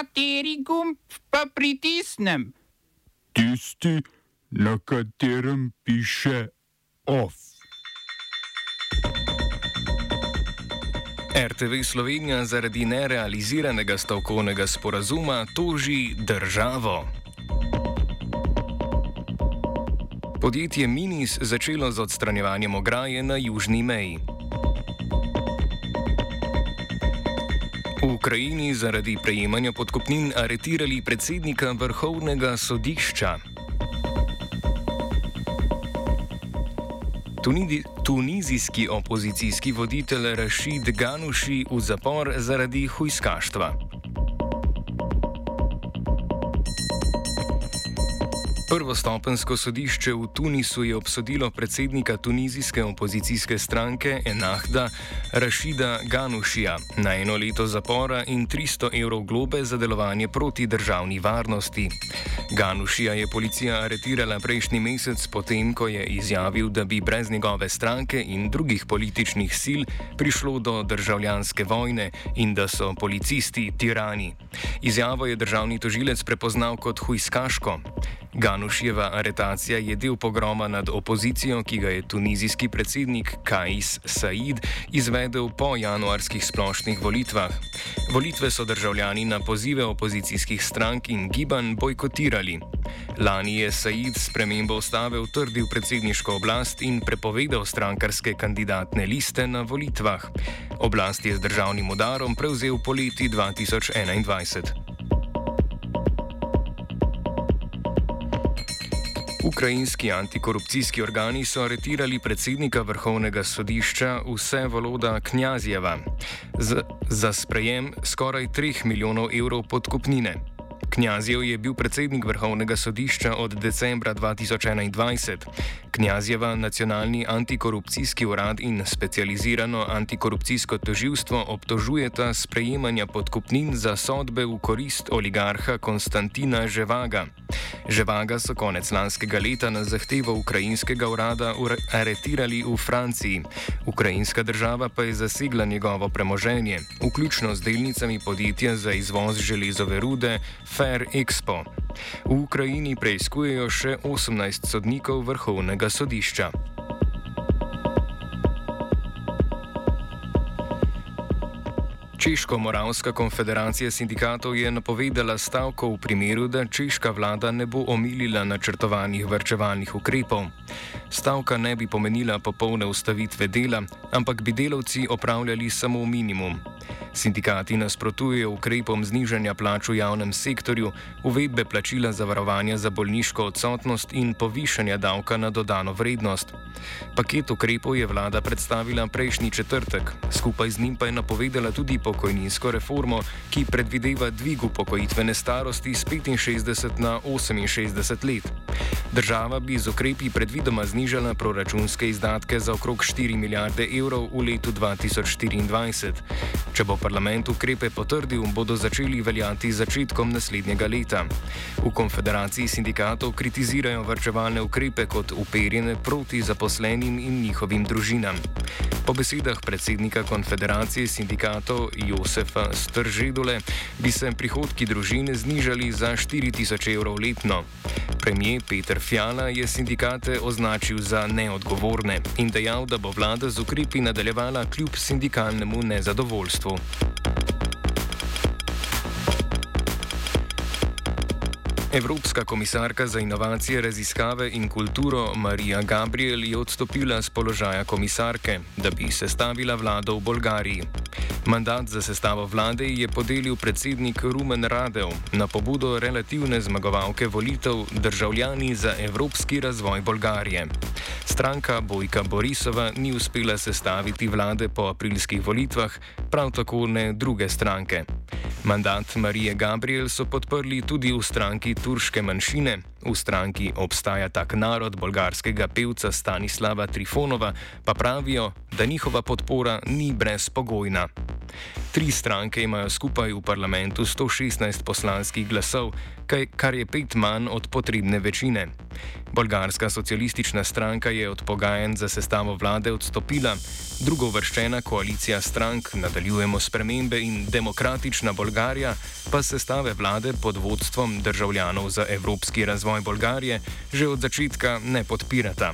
Kateri gumb pa pritisnem? Tisti, na katerem piše OF. RTV Slovenija zaradi nerealiziranega stavkovnega sporazuma toži državo. Podjetje Minis začelo z odstranjevanjem ograje na južni meji. V Ukrajini zaradi prejemanja podkopnin aretirali predsednika vrhovnega sodišča. Tunidi, tunizijski opozicijski voditelj Rashid Ganuši v zapor zaradi hujskaštva. Prvostopensko sodišče v Tunisu je obsodilo predsednika tunizijske opozicijske stranke Enahda Rašida Ganušija na eno leto zapora in 300 evrov globe za delovanje proti državni varnosti. Ganušija je policija aretirala prejšnji mesec potem, ko je izjavil, da bi brez njegove stranke in drugih političnih sil prišlo do državljanske vojne in da so policisti tirani. Izjavo je državni tožilec prepoznal kot hujskaško. Ganušjeva aretacija je del pogroma nad opozicijo, ki ga je tunizijski predsednik Kais Said izvedel po januarskih splošnih volitvah. Volitve so državljani na pozive opozicijskih strank in gibanj bojkotirali. Lani je Said s premembo ustave utrdil predsedniško oblast in prepovedal strankarske kandidatne liste na volitvah. Oblast je z državnim udarom prevzel poleti 2021. Ukrajinski antikorupcijski organi so aretirali predsednika vrhovnega sodišča vse voloda Knjazjeva za sprejem skoraj 3 milijonov evrov podkupnine. Knjazjev je bil predsednik vrhovnega sodišča od decembra 2021. Knjazjeva nacionalni antikorupcijski urad in specializirano antikorupcijsko toživstvo obtožujeta sprejemanja podkupnin za sodbe v korist oligarha Konstantina Ževaga. Ževaga so konec lanskega leta na zahtevo ukrajinskega urada aretirali v Franciji. Ukrajinska država pa je zasegla njegovo premoženje, vključno z delnicami podjetja za izvoz železove rude Fair Expo. V Ukrajini preizkujejo še 18 sodnikov vrhovnega sodišča. Češko-Moravska konfederacija sindikatov je napovedala stavko v primeru, da češka vlada ne bo omilila načrtovanih vrčevalnih ukrepov. Stavka ne bi pomenila popolne ustavitve dela, ampak bi delavci opravljali samo minimum. Sindikati nasprotujejo ukrepom znižanja plač v javnem sektorju, uvedbe plačila zavarovanja za bolniško odsotnost in povišanja davka na dodano vrednost. Paket ukrepov je vlada predstavila prejšnji četrtek, skupaj z njim pa je napovedala tudi pokojninsko reformo, ki predvideva dvig upokojitvene starosti z 65 na 68 let. Država bi z ukrepi predvidoma znižala proračunske izdatke za okrog 4 milijarde evrov v letu 2024. Če bo parlament ukrepe potrdil, bodo začeli veljati začetkom naslednjega leta. V konfederaciji sindikatov kritizirajo vrčevalne ukrepe kot uperjene proti zaposlenim in njihovim družinam. Po besedah predsednika konfederacije sindikatov Josefa Stržedole bi se prihodki družine znižali za 4000 evrov letno. Premijer Peter Fjala je sindikate označil za neodgovorne in dejal, da bo vlada z ukrepi nadaljevala kljub sindikalnemu nezadovoljstvu. Expo. Evropska komisarka za inovacije, raziskave in kulturo Marija Gabriel je odstopila z položaja komisarke, da bi sestavila vlado v Bolgariji. Mandat za sestavo vlade je podelil predsednik Rumen Radev na pobudo relativne zmagovalke volitev Državljani za evropski razvoj Bolgarije. Stranka Bojka Borisova ni uspela sestaviti vlade po aprilskih volitvah, prav tako ne druge stranke. Mandat Marije Gabriel so podprli tudi v stranki turške manjšine, V stranki obstaja tak narod bolgarskega pevca Stanislava Trifonova, pa pravijo, da njihova podpora ni brezpogojna. Tri stranke imajo skupaj v parlamentu 116 poslanskih glasov, kar je pet manj od potrebne večine. Bolgarska socialistična stranka je od pogajanj za sestavo vlade odstopila, drugo vrščena koalicija strank Nadaljujemo spremembe in Demokratična Bolgarija pa sestave vlade pod vodstvom državljanov za evropski razvoj Bolgarije že od začetka ne podpirata.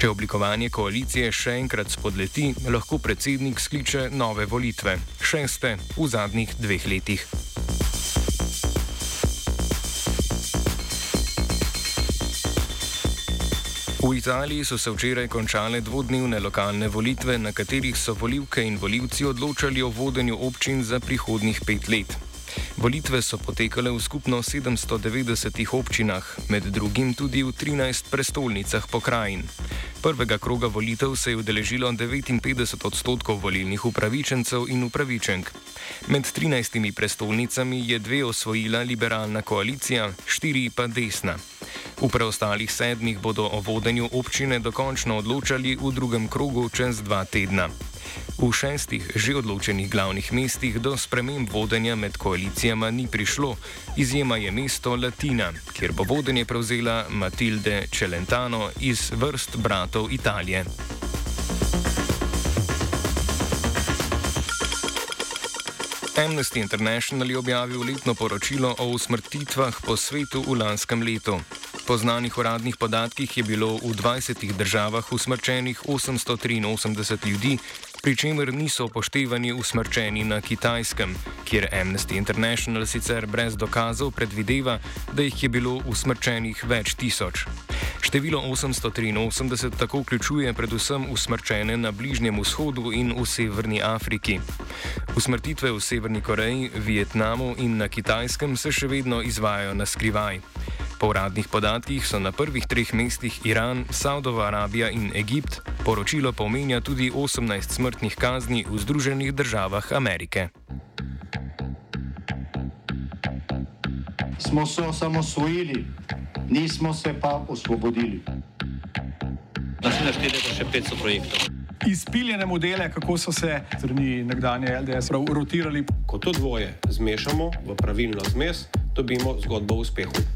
Če oblikovanje koalicije še enkrat spodleti, lahko predsednik skliče nove volitve, šeste v zadnjih dveh letih. V Italiji so se včeraj končale dvodnevne lokalne volitve, na katerih so volivke in volivci odločali o vodenju občin za prihodnih pet let. Volitve so potekale v skupno 790 občinah, med drugim tudi v 13 prestolnicah pokrajin. Prvega kroga volitev se je udeležilo 59 odstotkov volilnih upravičencev in upravičenk. Med 13 prestolnicami je dve osvojila liberalna koalicija, štiri pa desna. V preostalih sedmih bodo o vodenju občine dokončno odločali v drugem krogu čez dva tedna. V šestih že odločenih glavnih mestih do sprememb vodenja med koalicijama ni prišlo, izjema je mesto Latina, kjer bo vodenje prevzela Matilde Celentano iz vrst bratov Italije. Amnesty International je objavil letno poročilo o usmrtitvah po svetu v lanskem letu. Po znanih uradnih podatkih je bilo v 20 državah usmrčenih 883 ljudi, pri čemer niso upoštevani usmrčeni na kitajskem, kjer Amnesty International sicer brez dokazov predvideva, da jih je bilo usmrčenih več tisoč. Število 883 tako vključuje predvsem usmrčene na Bližnjem vzhodu in v Severni Afriki. Usmrtitve v Severni Koreji, Vietnamu in na Kitajskem se še vedno izvajajo na skrivaj. Po uradnih podatkih so na prvih treh mestih Iran, Saudova Arabija in Egipt, poročilo pa omenja tudi 18 smrtnih kazni v Združenih državah Amerike. Smo se osamosvojili, nismo se pa osvobodili. Naslednje število je še 500 projektov. Izpiljene modele, kako so se strani nekdanje LDS rotirali. Ko to dvoje zmešamo v pravilno zmes, dobimo zgodbo o uspehu.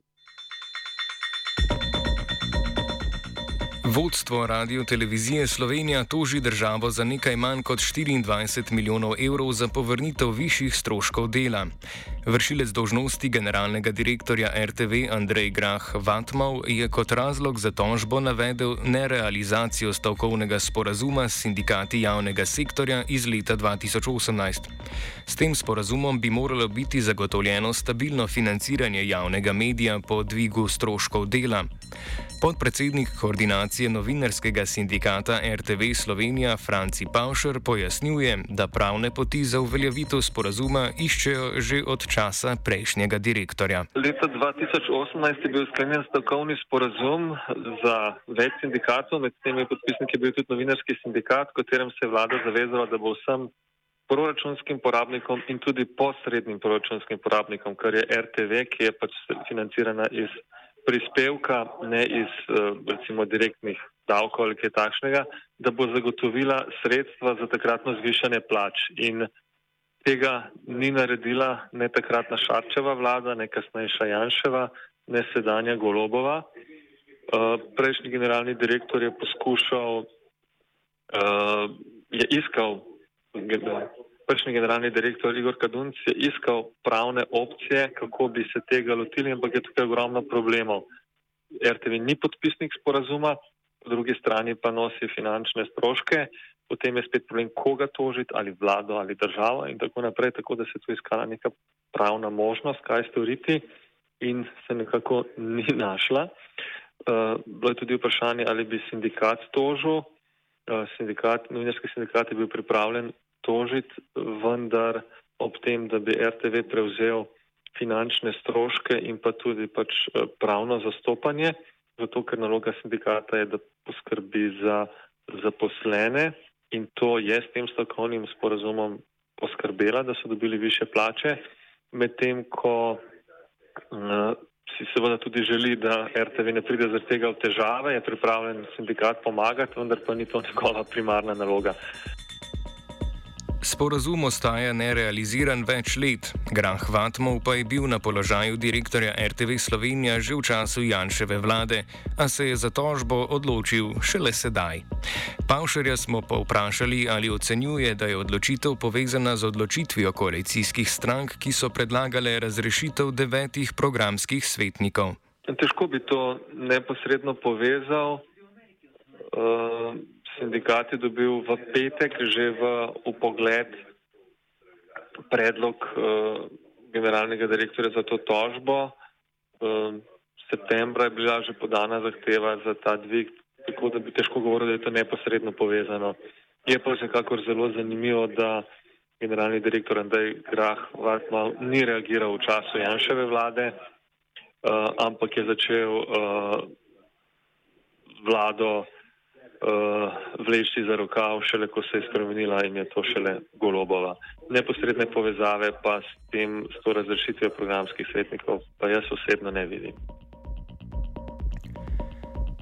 Vodstvo Radio Televizije Slovenija toži državo za nekaj manj kot 24 milijonov evrov za povrnitev višjih stroškov dela. Vršilec dožnosti generalnega direktorja RTV Andrej Grah Vatmov je kot razlog za tožbo navedel nerealizacijo stavkovnega sporazuma s sindikati javnega sektorja iz leta 2018. S tem sporazumom bi moralo biti zagotovljeno stabilno financiranje javnega medija po dvigu stroškov dela. Podpredsednik koordinacije novinarskega sindikata RTV Slovenija Franci Pavšer pojasnjuje, da pravne poti za uveljavitev sporazuma iščejo že od časa prejšnjega direktorja. Leta 2018 je bil sklenjen stavkovni sporazum za več sindikatov, med temi podpisniki je bil tudi novinarski sindikat, v katerem se je vlada zavezala, da bo vsem proračunskim porabnikom in tudi posrednim proračunskim porabnikom, kar je RTV, ki je pač financirana iz prispevka, ne iz eh, recimo direktnih davkov ali kaj takšnega, da bo zagotovila sredstva za takratno zvišanje plač. In tega ni naredila ne takratna Šarčeva vlada, ne kasnejša Janševa, ne sedanja Golobova. Eh, prejšnji generalni direktor je poskušal, eh, je iskal prejšnji generalni direktor Igor Kadunc je iskal pravne opcije, kako bi se tega lotili, ampak je tukaj ogromno problemov. RTV ni podpisnik sporazuma, po drugi strani pa nosi finančne stroške, potem je spet problem, koga tožiti, ali vlado ali državo in tako naprej, tako da se tu iskala neka pravna možnost, kaj storiti in se nekako ni našla. Uh, bilo je tudi vprašanje, ali bi sindikat tožil. Uh, sindikat, novinarski sindikat je bil pripravljen tožiti, vendar ob tem, da bi RTV prevzel finančne stroške in pa tudi pač pravno zastopanje, zato ker naloga sindikata je, da poskrbi za zaposlene in to je s tem stavkovnim sporazumom poskrbela, da so dobili više plače, medtem ko uh, si seveda tudi želi, da RTV ne pride zaradi tega v težave, je pripravljen sindikat pomagati, vendar pa ni to njegova primarna naloga. Sporazum ostaja nerealiziran več let. Grah Vatmov pa je bil na položaju direktorja RTV Slovenija že v času Janševe vlade, a se je za tožbo odločil šele sedaj. Pavšarja smo pa vprašali, ali ocenjuje, da je odločitev povezana z odločitvijo koalicijskih strank, ki so predlagale razrešitev devetih programskih svetnikov. Težko bi to neposredno povezal. Uh sindikat je dobil v petek že v upogled predlog uh, generalnega direktorja za to tožbo. Uh, septembra je bila že podana zahteva za ta dvig, tako da bi težko govoril, da je to neposredno povezano. Je pa vsekakor zelo zanimivo, da generalni direktor Andrej Grah Vartma ni reagiral v času Janševe vlade, uh, ampak je začel uh, vlado uh, vleči za rokav, šele ko se je spremenila in je to šele golobova. Neposredne povezave pa s tem, s to razrešitvijo programskih svetnikov, pa jaz osebno ne vidim.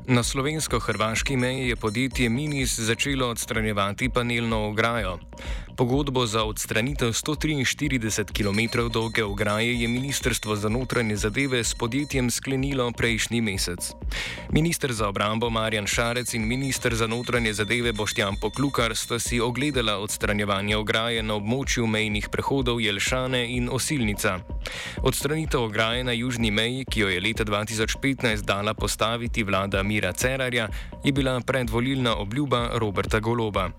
Na slovensko-hrvaški meji je podjetje Minis začelo odstranjevati panelno ograjo. Pogodbo za odstranitev 143 km dolge ograje je Ministrstvo za notranje zadeve s podjetjem sklenilo prejšnji mesec. Ministr za obrambo Marjan Šarec in ministr za notranje zadeve Boštjan Poklukar sta si ogledala odstranjevanje ograje na območju mejnih prehodov Jelšane in Osilnica. Odstranitev ograje na južni meji, ki jo je leta 2015 dala postaviti vlada Mira Cerarja, je bila predvolilna obljuba Roberta Goloba.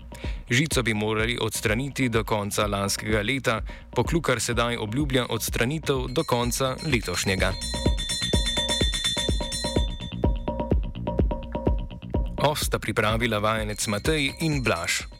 Žico bi morali odstraniti do konca lanskega leta, poklukar sedaj obljublja odstranitev do konca letošnjega. Osta pripravila vajenec Matej in Blaž.